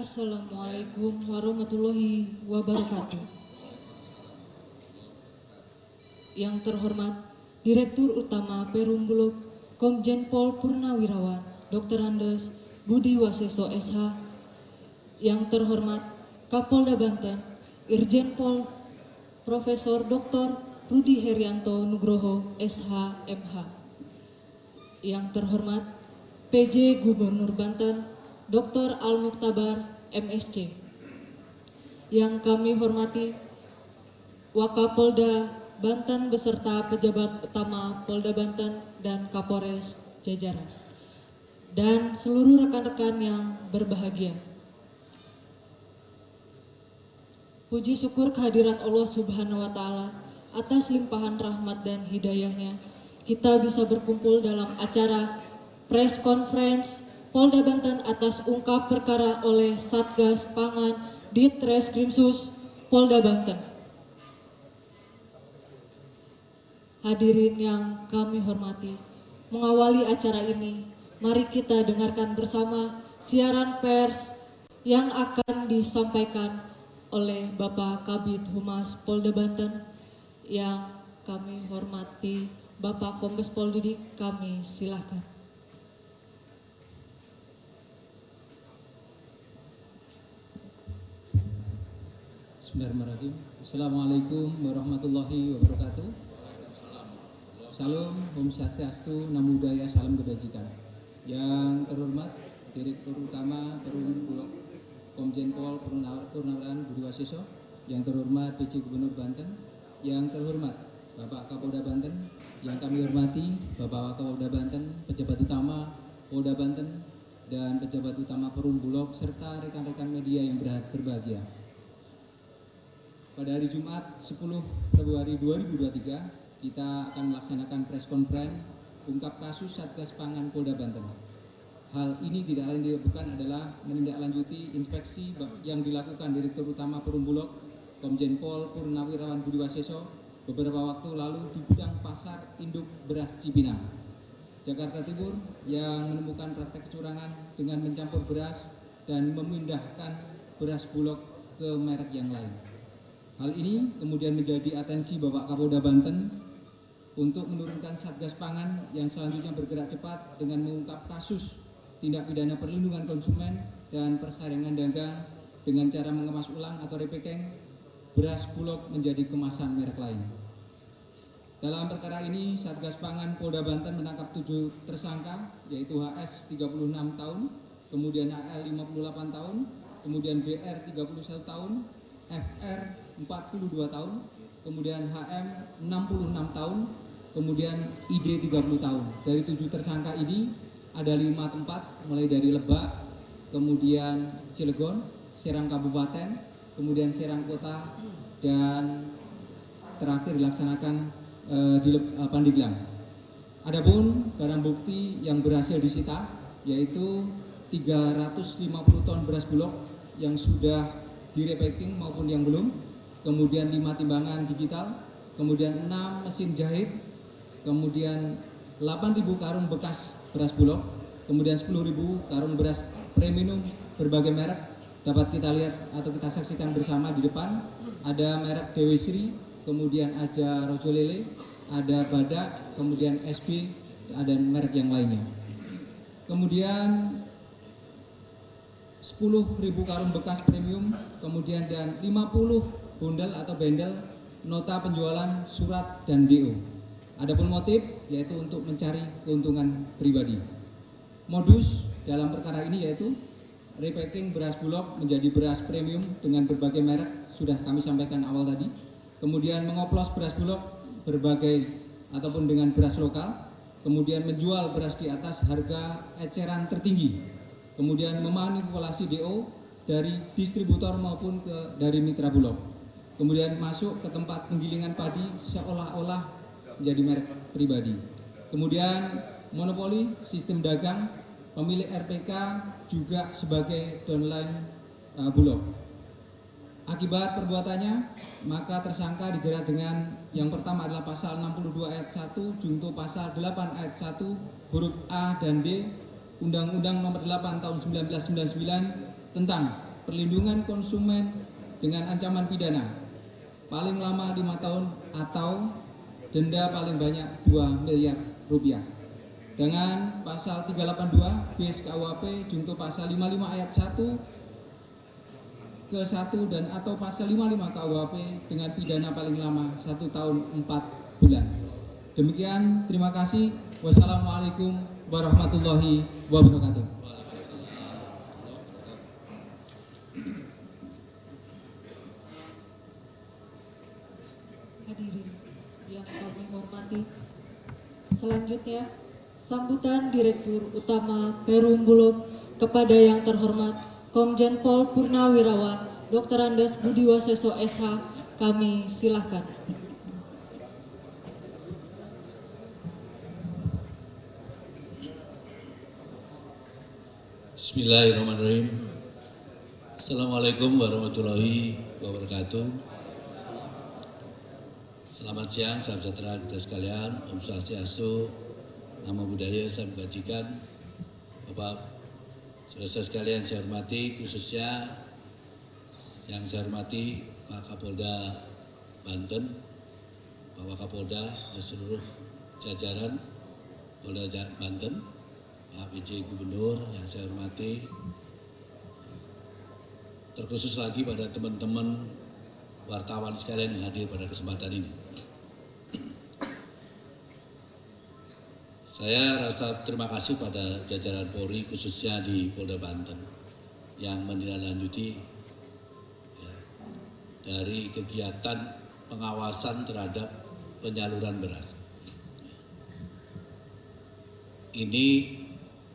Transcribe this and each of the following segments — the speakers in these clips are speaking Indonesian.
Assalamualaikum warahmatullahi wabarakatuh. Yang terhormat Direktur Utama Perum Bulog Komjen Pol Purnawirawan Dr. Andes Budi Waseso SH. Yang terhormat Kapolda Banten Irjen Pol Profesor Dr. Rudi Herianto Nugroho SH MH. Yang terhormat PJ Gubernur Banten Dr. Al Muktabar MSC. Yang kami hormati Wakapolda Banten beserta pejabat utama Polda Banten dan Kapolres jajaran. Dan seluruh rekan-rekan yang berbahagia. Puji syukur kehadirat Allah Subhanahu wa taala atas limpahan rahmat dan hidayahnya kita bisa berkumpul dalam acara press conference Polda Banten atas ungkap perkara oleh Satgas Pangan Ditreskrimsus Polda Banten. Hadirin yang kami hormati, mengawali acara ini, mari kita dengarkan bersama siaran pers yang akan disampaikan oleh Bapak Kabit Humas Polda Banten yang kami hormati Bapak Kombes Pol Didik, kami silakan. Bismillahirrahmanirrahim. Assalamualaikum warahmatullahi wabarakatuh. Salam, Om Swastiastu, Namo Buddhaya, Salam Kebajikan. Yang terhormat Direktur Utama Perum Bulog Komjen Pol Purnawirawan Budi Waseso, yang terhormat PJ Gubernur Banten, yang terhormat Bapak Kapolda Banten, yang kami hormati Bapak Kapolda Banten, pejabat utama Polda Banten, dan pejabat utama Perum Bulog serta rekan-rekan media yang berbahagia pada hari Jumat 10 Februari 2023 kita akan melaksanakan press conference ungkap kasus Satgas Pangan Polda Banten. Hal ini tidak lain bukan adalah menindaklanjuti inspeksi yang dilakukan Direktur Utama Perum Bulog Komjen Pol Purnawirawan Budi Waseso beberapa waktu lalu di gudang pasar induk beras Cipinang, Jakarta Timur yang menemukan praktek kecurangan dengan mencampur beras dan memindahkan beras Bulog ke merek yang lain. Hal ini kemudian menjadi atensi Bapak Kapolda Banten untuk menurunkan Satgas Pangan yang selanjutnya bergerak cepat dengan mengungkap kasus tindak pidana perlindungan konsumen dan persaingan dagang dengan cara mengemas ulang atau repacking beras bulog menjadi kemasan merek lain. Dalam perkara ini, Satgas Pangan Polda Banten menangkap tujuh tersangka, yaitu HS 36 tahun, kemudian AL 58 tahun, kemudian BR 31 tahun, FR 42 tahun, kemudian HM 66 tahun, kemudian ID 30 tahun. Dari tujuh tersangka ini ada lima tempat, mulai dari Lebak, kemudian Cilegon, Serang Kabupaten, kemudian Serang Kota, dan terakhir dilaksanakan e, di e, Pandeglang. Adapun barang bukti yang berhasil disita yaitu 350 ton beras bulog yang sudah direpacking maupun yang belum, kemudian 5 timbangan digital, kemudian 6 mesin jahit, kemudian 8.000 karung bekas beras bulog, kemudian 10.000 karung beras premium berbagai merek dapat kita lihat atau kita saksikan bersama di depan ada merek Dewi Sri, kemudian ada Rojo Lele, ada Badak, kemudian SB, ada merek yang lainnya. Kemudian 10.000 karung bekas premium, kemudian dan 50 bundel atau bendel nota penjualan surat dan DO. Adapun motif yaitu untuk mencari keuntungan pribadi. Modus dalam perkara ini yaitu repacking beras bulog menjadi beras premium dengan berbagai merek sudah kami sampaikan awal tadi. Kemudian mengoplos beras bulog berbagai ataupun dengan beras lokal. Kemudian menjual beras di atas harga eceran tertinggi kemudian memanipulasi DO dari distributor maupun ke dari mitra bulog. Kemudian masuk ke tempat penggilingan padi seolah-olah menjadi merek pribadi. Kemudian monopoli sistem dagang pemilik RPK juga sebagai downline uh, bulog. Akibat perbuatannya, maka tersangka dijerat dengan yang pertama adalah pasal 62 ayat 1, junto pasal 8 ayat 1, huruf A dan D Undang-Undang Nomor 8 Tahun 1999 tentang perlindungan konsumen dengan ancaman pidana paling lama 5 tahun atau denda paling banyak 2 miliar rupiah. Dengan pasal 382 BS KUHP junto pasal 55 ayat 1 ke 1 dan atau pasal 55 KUHP dengan pidana paling lama 1 tahun 4 bulan. Demikian, terima kasih. Wassalamualaikum warahmatullahi wabarakatuh. Selanjutnya, sambutan Direktur Utama Perum Bulog kepada yang terhormat Komjen Pol Purnawirawan Dr. Andes Budi Waseso SH kami silahkan. Bismillahirrahmanirrahim. Assalamualaikum warahmatullahi wabarakatuh. Selamat siang, salam sejahtera kita sekalian. Om Swastiastu, nama budaya saya mengkajikan. Bapak, saudara sekalian saya hormati, khususnya yang saya hormati Pak Kapolda Banten, Bapak Kapolda dan seluruh jajaran Polda Banten, Pak PJ Gubernur yang saya hormati, terkhusus lagi pada teman-teman wartawan sekalian yang hadir pada kesempatan ini. Saya rasa terima kasih pada jajaran Polri khususnya di Polda Banten yang menindaklanjuti ya, dari kegiatan pengawasan terhadap penyaluran beras. Ini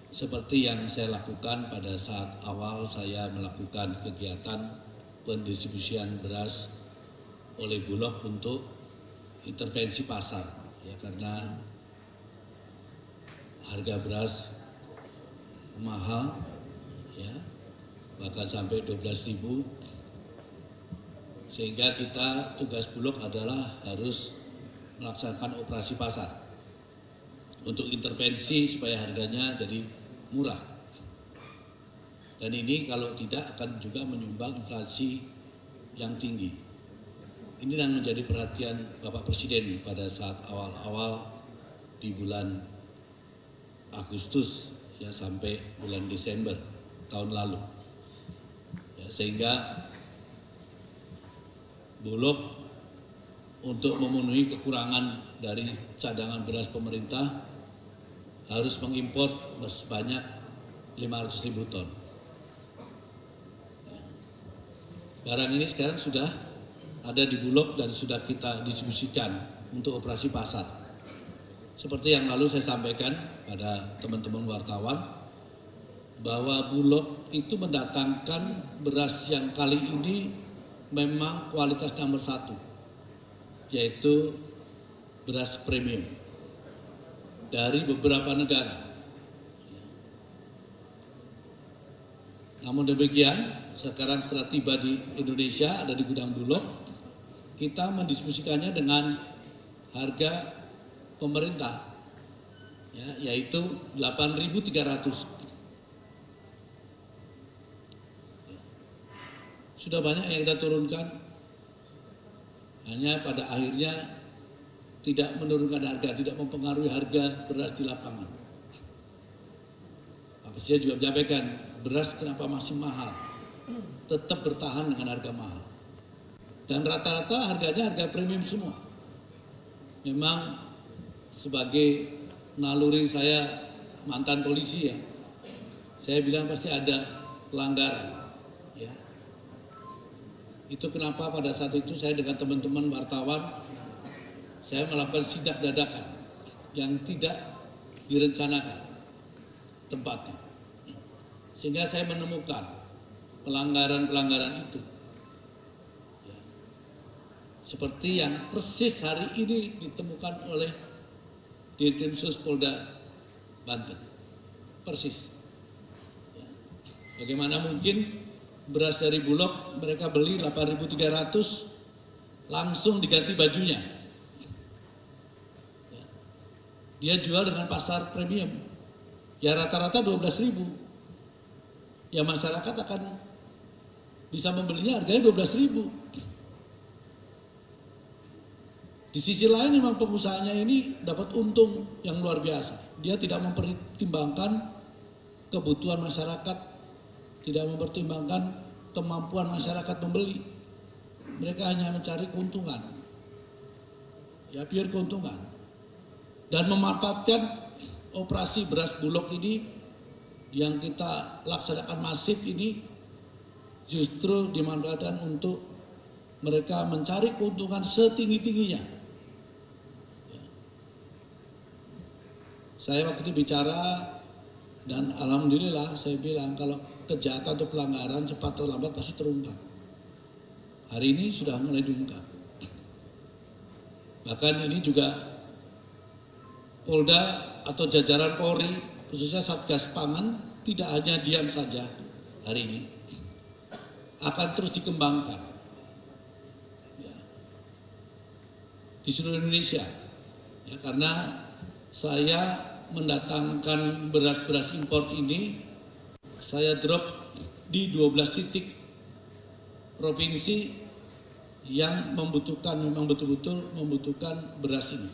seperti yang saya lakukan pada saat awal saya melakukan kegiatan pendistribusian beras oleh Bulog untuk intervensi pasar ya karena harga beras mahal ya bahkan sampai 12.000 sehingga kita tugas Bulog adalah harus melaksanakan operasi pasar untuk intervensi supaya harganya jadi murah. Dan ini kalau tidak akan juga menyumbang inflasi yang tinggi. Ini yang menjadi perhatian Bapak Presiden pada saat awal-awal di bulan Agustus ya sampai bulan Desember tahun lalu. Ya, sehingga Bulog untuk memenuhi kekurangan dari cadangan beras pemerintah harus mengimpor sebanyak 500 ribu ton. Ya. Barang ini sekarang sudah ada di Bulog dan sudah kita distribusikan untuk operasi pasar. Seperti yang lalu saya sampaikan pada teman-teman wartawan bahwa Bulog itu mendatangkan beras yang kali ini memang kualitas nomor satu, yaitu beras premium dari beberapa negara. Namun demikian, sekarang setelah tiba di Indonesia ada di gudang Bulog, kita mendiskusikannya dengan harga pemerintah ya, yaitu 8.300 sudah banyak yang kita turunkan hanya pada akhirnya tidak menurunkan harga, tidak mempengaruhi harga beras di lapangan. Pak Presiden juga menyampaikan beras kenapa masih mahal, tetap bertahan dengan harga mahal. Dan rata-rata harganya harga premium semua. Memang sebagai naluri saya mantan polisi ya, saya bilang pasti ada pelanggaran. Ya. Itu kenapa pada saat itu saya dengan teman-teman wartawan, saya melakukan sidak dadakan yang tidak direncanakan tempatnya. Sehingga saya menemukan pelanggaran-pelanggaran itu. Ya. Seperti yang persis hari ini ditemukan oleh di Krimsus Polda Banten. Persis. Ya. Bagaimana mungkin beras dari Bulog mereka beli 8.300 langsung diganti bajunya. Ya. Dia jual dengan pasar premium. Ya rata-rata 12.000. Ya masyarakat akan bisa membelinya harganya 12 ribu. Di sisi lain memang pengusahanya ini dapat untung yang luar biasa. Dia tidak mempertimbangkan kebutuhan masyarakat, tidak mempertimbangkan kemampuan masyarakat membeli. Mereka hanya mencari keuntungan. Ya, biar keuntungan. Dan memanfaatkan operasi beras bulog ini yang kita laksanakan masif ini justru dimanfaatkan untuk mereka mencari keuntungan setinggi-tingginya Saya waktu itu bicara dan alhamdulillah saya bilang kalau kejahatan atau pelanggaran cepat atau lambat pasti terungkap. Hari ini sudah mulai diungkap. Bahkan ini juga Polda atau jajaran Polri khususnya Satgas Pangan tidak hanya diam saja hari ini akan terus dikembangkan ya. di seluruh Indonesia ya karena saya mendatangkan beras-beras impor ini saya drop di 12 titik provinsi yang membutuhkan memang betul-betul membutuhkan beras ini.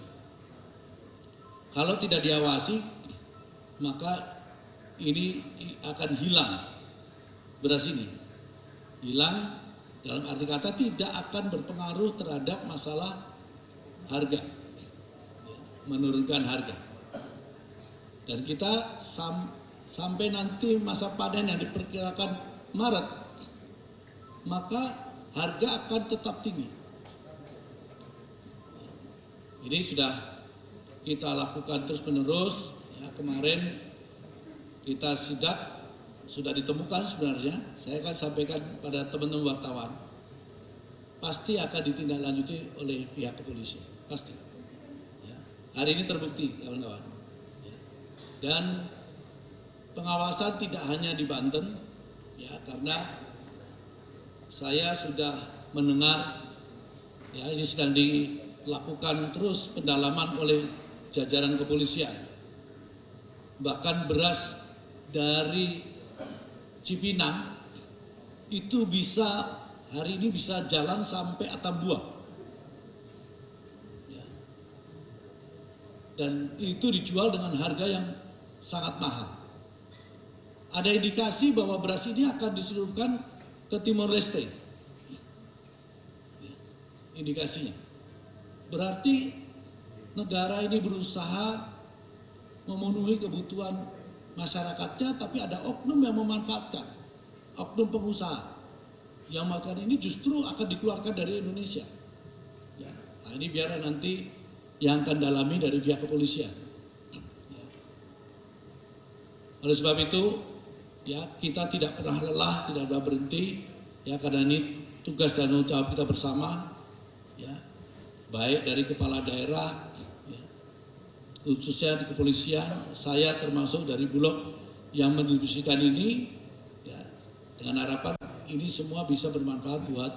Kalau tidak diawasi maka ini akan hilang beras ini. Hilang dalam arti kata tidak akan berpengaruh terhadap masalah harga. Menurunkan harga. Dan kita sam, sampai nanti masa panen yang diperkirakan Maret, maka harga akan tetap tinggi. Ini sudah kita lakukan terus menerus. Ya, kemarin kita sidak sudah ditemukan sebenarnya. Saya akan sampaikan pada teman-teman wartawan. Pasti akan ditindaklanjuti oleh pihak kepolisian. Pasti. Ya. Hari ini terbukti, kawan-kawan dan pengawasan tidak hanya di Banten ya karena saya sudah mendengar ya ini sedang dilakukan terus pendalaman oleh jajaran kepolisian bahkan beras dari Cipinang itu bisa hari ini bisa jalan sampai Atambua ya. dan itu dijual dengan harga yang sangat mahal. Ada indikasi bahwa beras ini akan diseluruhkan ke Timor Leste. Indikasinya. Berarti negara ini berusaha memenuhi kebutuhan masyarakatnya, tapi ada oknum yang memanfaatkan. Oknum pengusaha yang makan ini justru akan dikeluarkan dari Indonesia. Ya. Nah ini biar nanti yang akan dalami dari pihak kepolisian. Oleh sebab itu, ya kita tidak pernah lelah, tidak pernah berhenti, ya karena ini tugas dan tanggung jawab kita bersama, ya baik dari kepala daerah, ya, khususnya di kepolisian, saya termasuk dari Bulog yang mendistribusikan ini, ya, dengan harapan ini semua bisa bermanfaat buat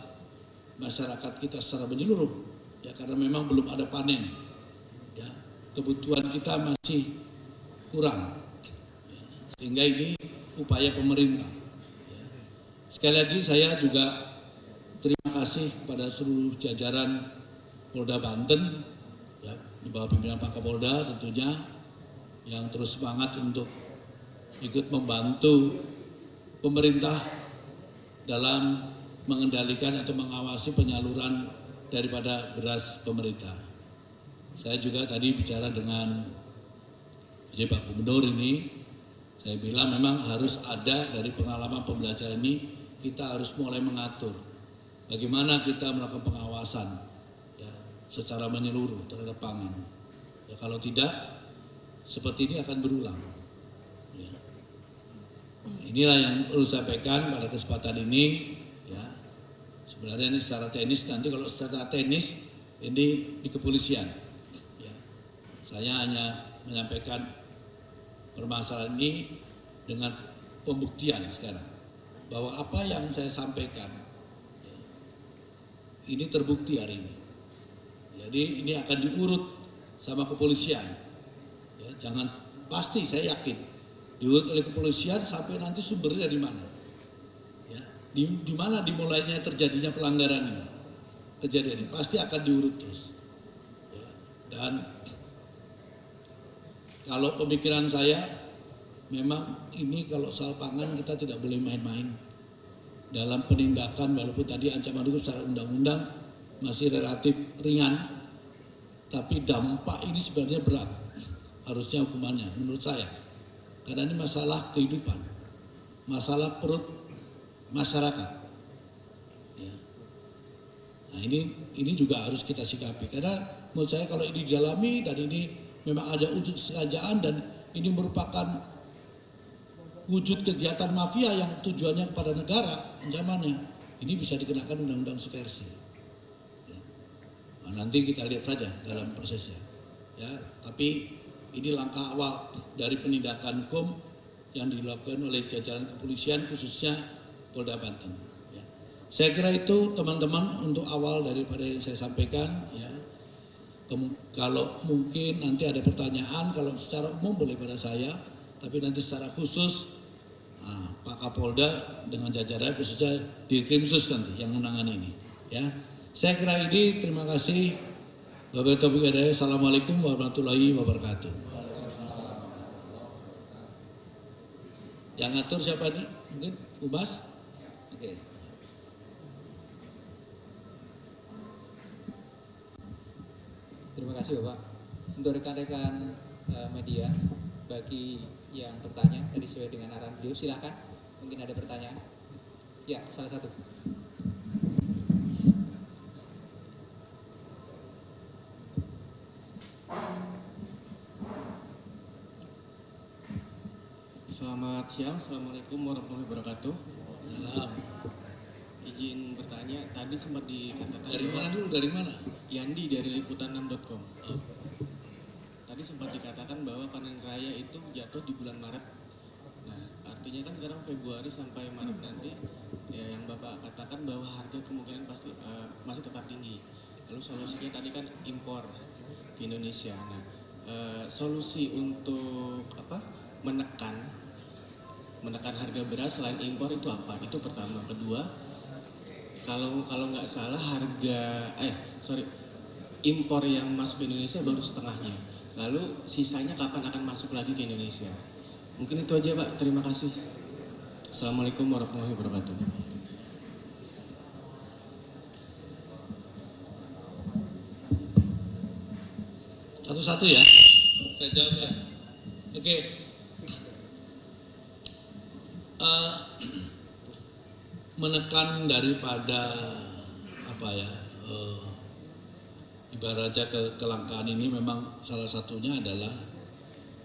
masyarakat kita secara menyeluruh, ya karena memang belum ada panen, ya kebutuhan kita masih kurang sehingga ini upaya pemerintah. Sekali lagi saya juga terima kasih pada seluruh jajaran Polda Banten, ya, di bawah pimpinan Pak Kapolda tentunya, yang terus semangat untuk ikut membantu pemerintah dalam mengendalikan atau mengawasi penyaluran daripada beras pemerintah. Saya juga tadi bicara dengan Pak Gubernur ini saya bilang memang harus ada dari pengalaman pembelajaran ini kita harus mulai mengatur bagaimana kita melakukan pengawasan ya, secara menyeluruh terhadap pangan. Ya, kalau tidak seperti ini akan berulang. Ya. Inilah yang perlu saya sampaikan pada kesempatan ini. Ya. Sebenarnya ini secara teknis nanti kalau secara teknis ini di kepolisian. Ya. Saya hanya menyampaikan permasalahan ini dengan pembuktian sekarang bahwa apa yang saya sampaikan ini terbukti hari ini. Jadi ini akan diurut sama kepolisian. Ya, jangan pasti saya yakin diurut oleh kepolisian sampai nanti sumbernya dari mana. Ya, di, di mana dimulainya terjadinya pelanggaran ini kejadian ini pasti akan diurut terus Ya, dan kalau pemikiran saya memang ini kalau soal pangan kita tidak boleh main-main. Dalam penindakan walaupun tadi ancaman hukum secara undang-undang masih relatif ringan tapi dampak ini sebenarnya berat harusnya hukumannya menurut saya. Karena ini masalah kehidupan masalah perut masyarakat. Ya. nah ini ini juga harus kita sikapi. Karena menurut saya kalau ini didalami dan ini memang ada unsur kesengajaan dan ini merupakan wujud kegiatan mafia yang tujuannya kepada negara ancamannya. Ini bisa dikenakan undang-undang subversi. Ya. Nah, nanti kita lihat saja dalam prosesnya. Ya tapi ini langkah awal dari penindakan hukum yang dilakukan oleh jajaran kepolisian khususnya Polda Banten. Ya. saya kira itu teman-teman untuk awal daripada yang saya sampaikan ya kalau mungkin nanti ada pertanyaan kalau secara umum boleh pada saya tapi nanti secara khusus nah, Pak Kapolda dengan jajaran khususnya di Krimsus nanti yang menangani ini ya. Saya kira ini terima kasih. Bapak Taufiq Hidayat Assalamualaikum warahmatullahi wabarakatuh. Yang ngatur siapa nih mungkin Umas oke Terima kasih Bapak. Untuk rekan-rekan eh, media, bagi yang bertanya tadi sesuai dengan arahan beliau, silakan. Mungkin ada pertanyaan. Ya, salah satu. Selamat siang, Assalamualaikum warahmatullahi wabarakatuh. Salam. Izin bertanya, tadi sempat dikatakan dari mana dulu dari mana Yandi dari liputan6.com. Oh, Tadi sempat dikatakan bahwa panen raya itu jatuh di bulan Maret. Nah, artinya kan sekarang Februari sampai Maret nanti, ya yang Bapak katakan bahwa harga kemungkinan pasti eh, masih tetap tinggi. Lalu solusinya tadi kan impor ke Indonesia. Nah, eh, solusi untuk apa? Menekan menekan harga beras selain impor itu apa? Itu pertama. Kedua, kalau kalau nggak salah harga eh sorry impor yang masuk ke Indonesia baru setengahnya. Lalu sisanya kapan akan masuk lagi ke Indonesia? Mungkin itu aja Pak. Terima kasih. Assalamualaikum warahmatullahi wabarakatuh. Satu-satu ya. Saya jawab ya. Oke. Eh, menekan daripada apa ya eh, ibaratnya ke kelangkaan ini memang salah satunya adalah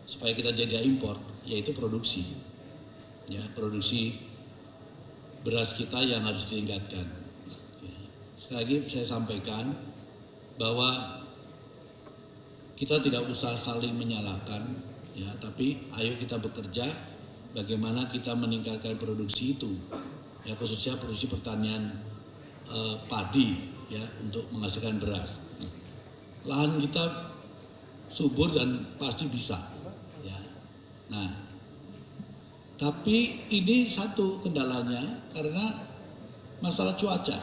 supaya kita jadi impor yaitu produksi ya produksi beras kita yang harus ditingkatkan Ya. sekali lagi saya sampaikan bahwa kita tidak usah saling menyalahkan ya tapi ayo kita bekerja bagaimana kita meningkatkan produksi itu ya khususnya produksi pertanian eh, padi ya untuk menghasilkan beras lahan kita subur dan pasti bisa. Ya. Nah tapi ini satu kendalanya karena masalah cuaca.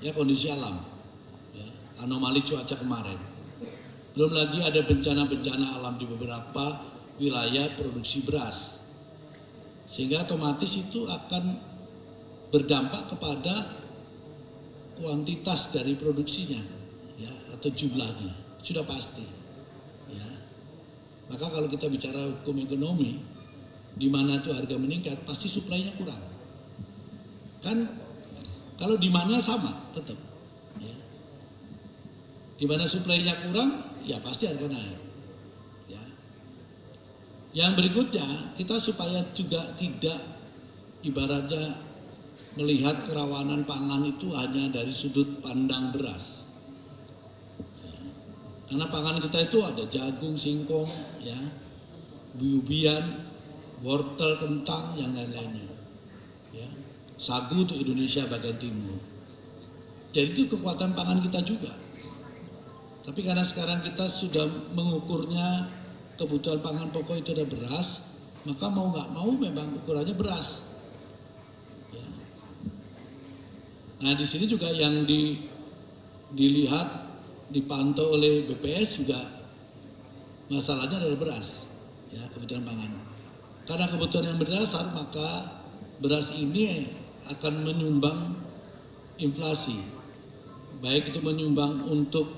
Ya kondisi alam. Ya, anomali cuaca kemarin. Belum lagi ada bencana-bencana alam di beberapa wilayah produksi beras. Sehingga otomatis itu akan berdampak kepada kuantitas dari produksinya. ya atau jumlahnya. Sudah pasti. Ya. Maka kalau kita bicara hukum ekonomi di mana tuh harga meningkat pasti suplainya kurang. Kan kalau di mana sama tetap ya. Di mana suplainya kurang, ya pasti harga naik. Ya. Yang berikutnya, kita supaya juga tidak ibaratnya melihat kerawanan pangan itu hanya dari sudut pandang beras. Karena pangan kita itu ada jagung, singkong, ya, ubi-ubian, wortel, kentang, yang lain-lainnya. Ya. Sagu untuk Indonesia bagian timur. Jadi itu kekuatan pangan kita juga. Tapi karena sekarang kita sudah mengukurnya kebutuhan pangan pokok itu ada beras, maka mau nggak mau memang ukurannya beras. Ya. Nah di sini juga yang di, dilihat dipantau oleh BPS juga masalahnya adalah beras, ya kebutuhan pangan. Karena kebutuhan yang berdasar maka beras ini akan menyumbang inflasi, baik itu menyumbang untuk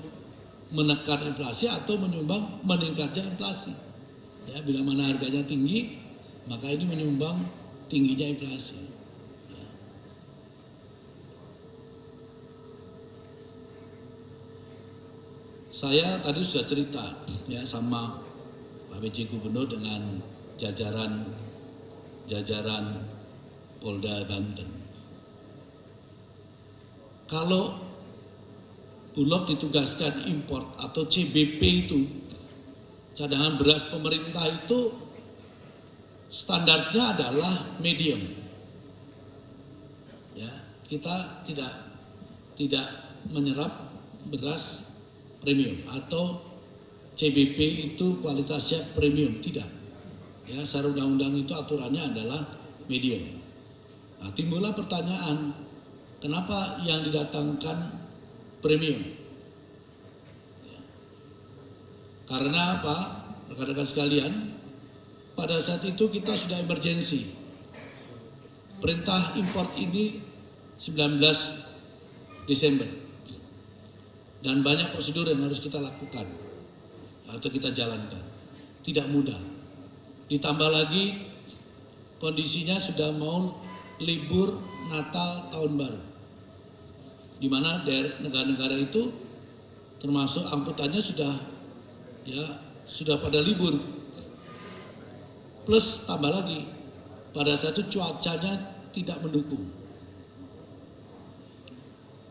menekan inflasi atau menyumbang meningkatnya inflasi. Ya, bila mana harganya tinggi, maka ini menyumbang tingginya inflasi. Saya tadi sudah cerita ya sama Pak PJ Gubernur dengan jajaran jajaran Polda Banten. Kalau Bulog ditugaskan import atau CBP itu cadangan beras pemerintah itu standarnya adalah medium. Ya, kita tidak tidak menyerap beras premium atau CBP itu kualitasnya premium tidak. Ya, secara undang-undang itu aturannya adalah medium. Nah, timbullah pertanyaan, kenapa yang didatangkan premium? Ya. Karena apa? Rekan-rekan sekalian, pada saat itu kita sudah emergensi. Perintah import ini 19 Desember. Dan banyak prosedur yang harus kita lakukan atau kita jalankan. Tidak mudah. Ditambah lagi kondisinya sudah mau libur Natal tahun baru. Di mana negara-negara itu termasuk angkutannya sudah ya sudah pada libur. Plus tambah lagi pada saat itu cuacanya tidak mendukung.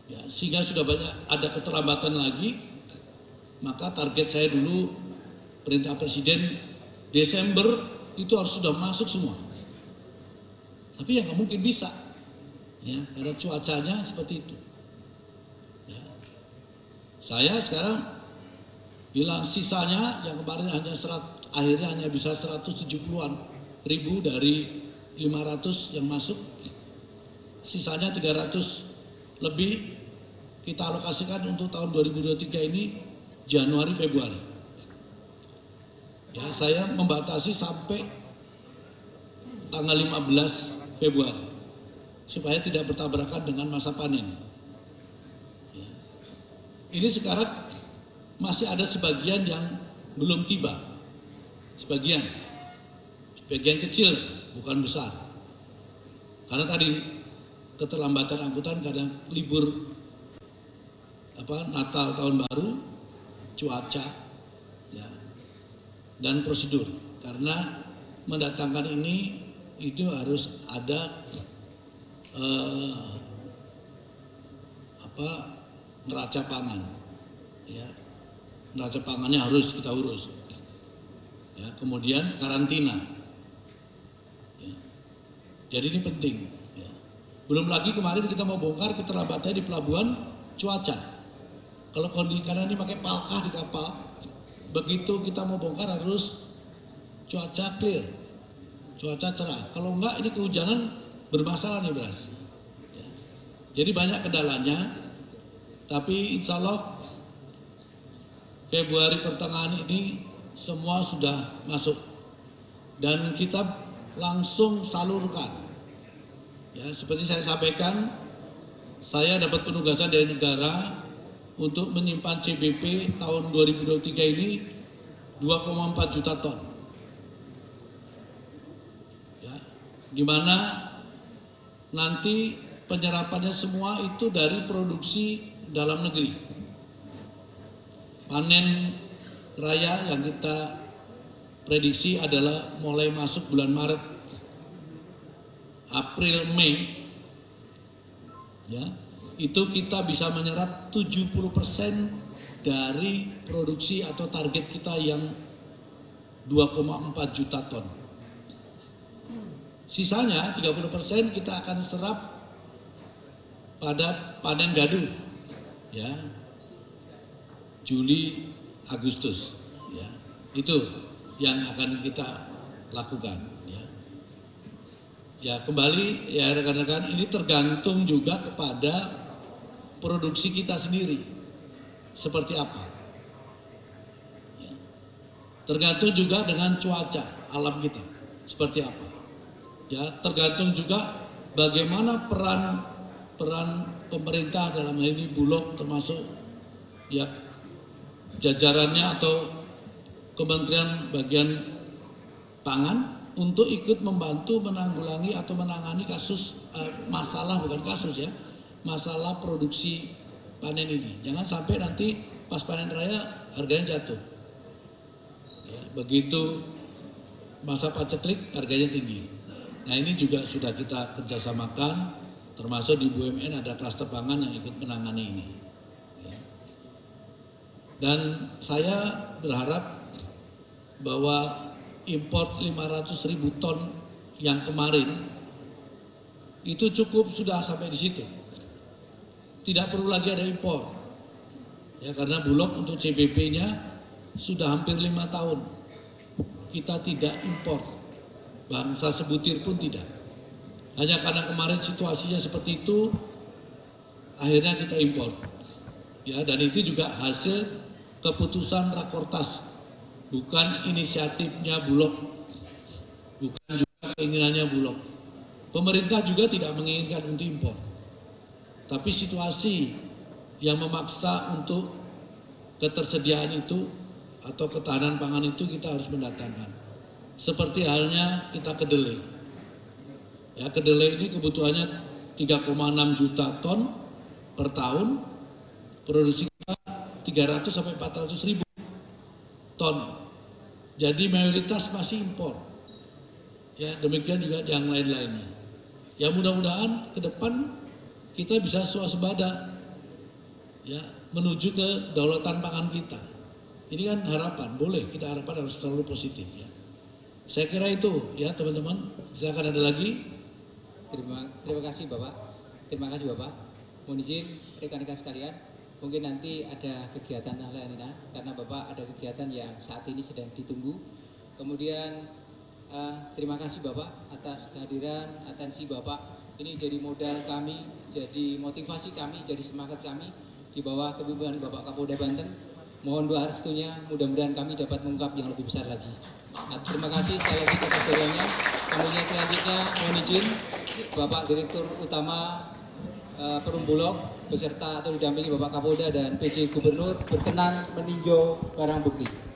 Ya, sehingga sudah banyak ada keterlambatan lagi, maka target saya dulu perintah presiden Desember itu harus sudah masuk semua. Tapi ya nggak mungkin bisa, ya karena cuacanya seperti itu. Ya. Saya sekarang bilang sisanya yang kemarin hanya serat, akhirnya hanya bisa 170-an ribu dari 500 yang masuk, sisanya 300 lebih kita alokasikan untuk tahun 2023 ini Januari Februari. Ya, saya membatasi sampai tanggal 15 Februari supaya tidak bertabrakan dengan masa panen. Ya. Ini sekarang masih ada sebagian yang belum tiba, sebagian, sebagian kecil bukan besar. Karena tadi keterlambatan angkutan kadang libur apa Natal tahun baru cuaca ya dan prosedur karena mendatangkan ini itu harus ada eh, apa neraca pangan ya neraca pangannya harus kita urus ya kemudian karantina ya. jadi ini penting ya. belum lagi kemarin kita mau bongkar keterlambatan di pelabuhan cuaca kalau kondisi karena ini pakai palkah di kapal, begitu kita mau bongkar harus cuaca clear, cuaca cerah. Kalau enggak ini kehujanan bermasalah nih beras. Ya. Jadi banyak kendalanya, tapi insya Allah Februari pertengahan ini semua sudah masuk dan kita langsung salurkan. Ya, seperti saya sampaikan, saya dapat penugasan dari negara untuk menyimpan CBP tahun 2023 ini 2,4 juta ton. Ya, di mana nanti penyerapannya semua itu dari produksi dalam negeri. Panen raya yang kita prediksi adalah mulai masuk bulan Maret, April, Mei, ya itu kita bisa menyerap 70% dari produksi atau target kita yang 2,4 juta ton. Sisanya 30% kita akan serap pada panen gadu ya. Juli Agustus ya. Itu yang akan kita lakukan ya. Ya kembali ya rekan-rekan ini tergantung juga kepada produksi kita sendiri seperti apa. Ya. Tergantung juga dengan cuaca alam kita seperti apa. Ya tergantung juga bagaimana peran peran pemerintah dalam hal ini Bulog termasuk ya jajarannya atau kementerian bagian pangan untuk ikut membantu menanggulangi atau menangani kasus eh, masalah bukan kasus ya masalah produksi panen ini jangan sampai nanti pas panen raya harganya jatuh ya, begitu masa paceklik harganya tinggi nah ini juga sudah kita kerjasamakan termasuk di BUMN ada klaster pangan yang ikut menangani ini Ya. dan saya berharap bahwa import 500 ribu ton yang kemarin itu cukup sudah sampai di situ. Tidak perlu lagi ada impor. Ya karena Bulog untuk CBP-nya sudah hampir lima tahun kita tidak impor. Bangsa sebutir pun tidak. Hanya karena kemarin situasinya seperti itu akhirnya kita impor. Ya dan itu juga hasil keputusan Rakortas bukan inisiatifnya Bulog, bukan juga keinginannya Bulog. Pemerintah juga tidak menginginkan untuk impor, tapi situasi yang memaksa untuk ketersediaan itu atau ketahanan pangan itu kita harus mendatangkan. Seperti halnya kita kedelai. Ya, kedelai ini kebutuhannya 3,6 juta ton per tahun, produksi kita 300 sampai 400 ribu ton. Jadi mayoritas masih impor. Ya, demikian juga yang lain-lainnya. Ya mudah-mudahan ke depan kita bisa swasembada ya menuju ke daulatan pangan kita. Ini kan harapan, boleh kita harapan harus selalu positif ya. Saya kira itu ya teman-teman. Silakan ada lagi. Terima, terima kasih Bapak. Terima kasih Bapak. Mohon izin rekan-rekan sekalian, mungkin nanti ada kegiatan yang karena Bapak ada kegiatan yang saat ini sedang ditunggu. Kemudian eh, terima kasih Bapak atas kehadiran, atensi Bapak. Ini jadi modal kami, jadi motivasi kami, jadi semangat kami di bawah kepemimpinan Bapak Kapolda Banten. Mohon doa restunya, mudah-mudahan kami dapat mengungkap yang lebih besar lagi. Nah, terima kasih sekali lagi kehadirannya. Kemudian selanjutnya mohon izin Bapak Direktur Utama eh, Perum Bulog beserta atau didampingi Bapak Kapolda dan PJ Gubernur berkenan meninjau barang bukti.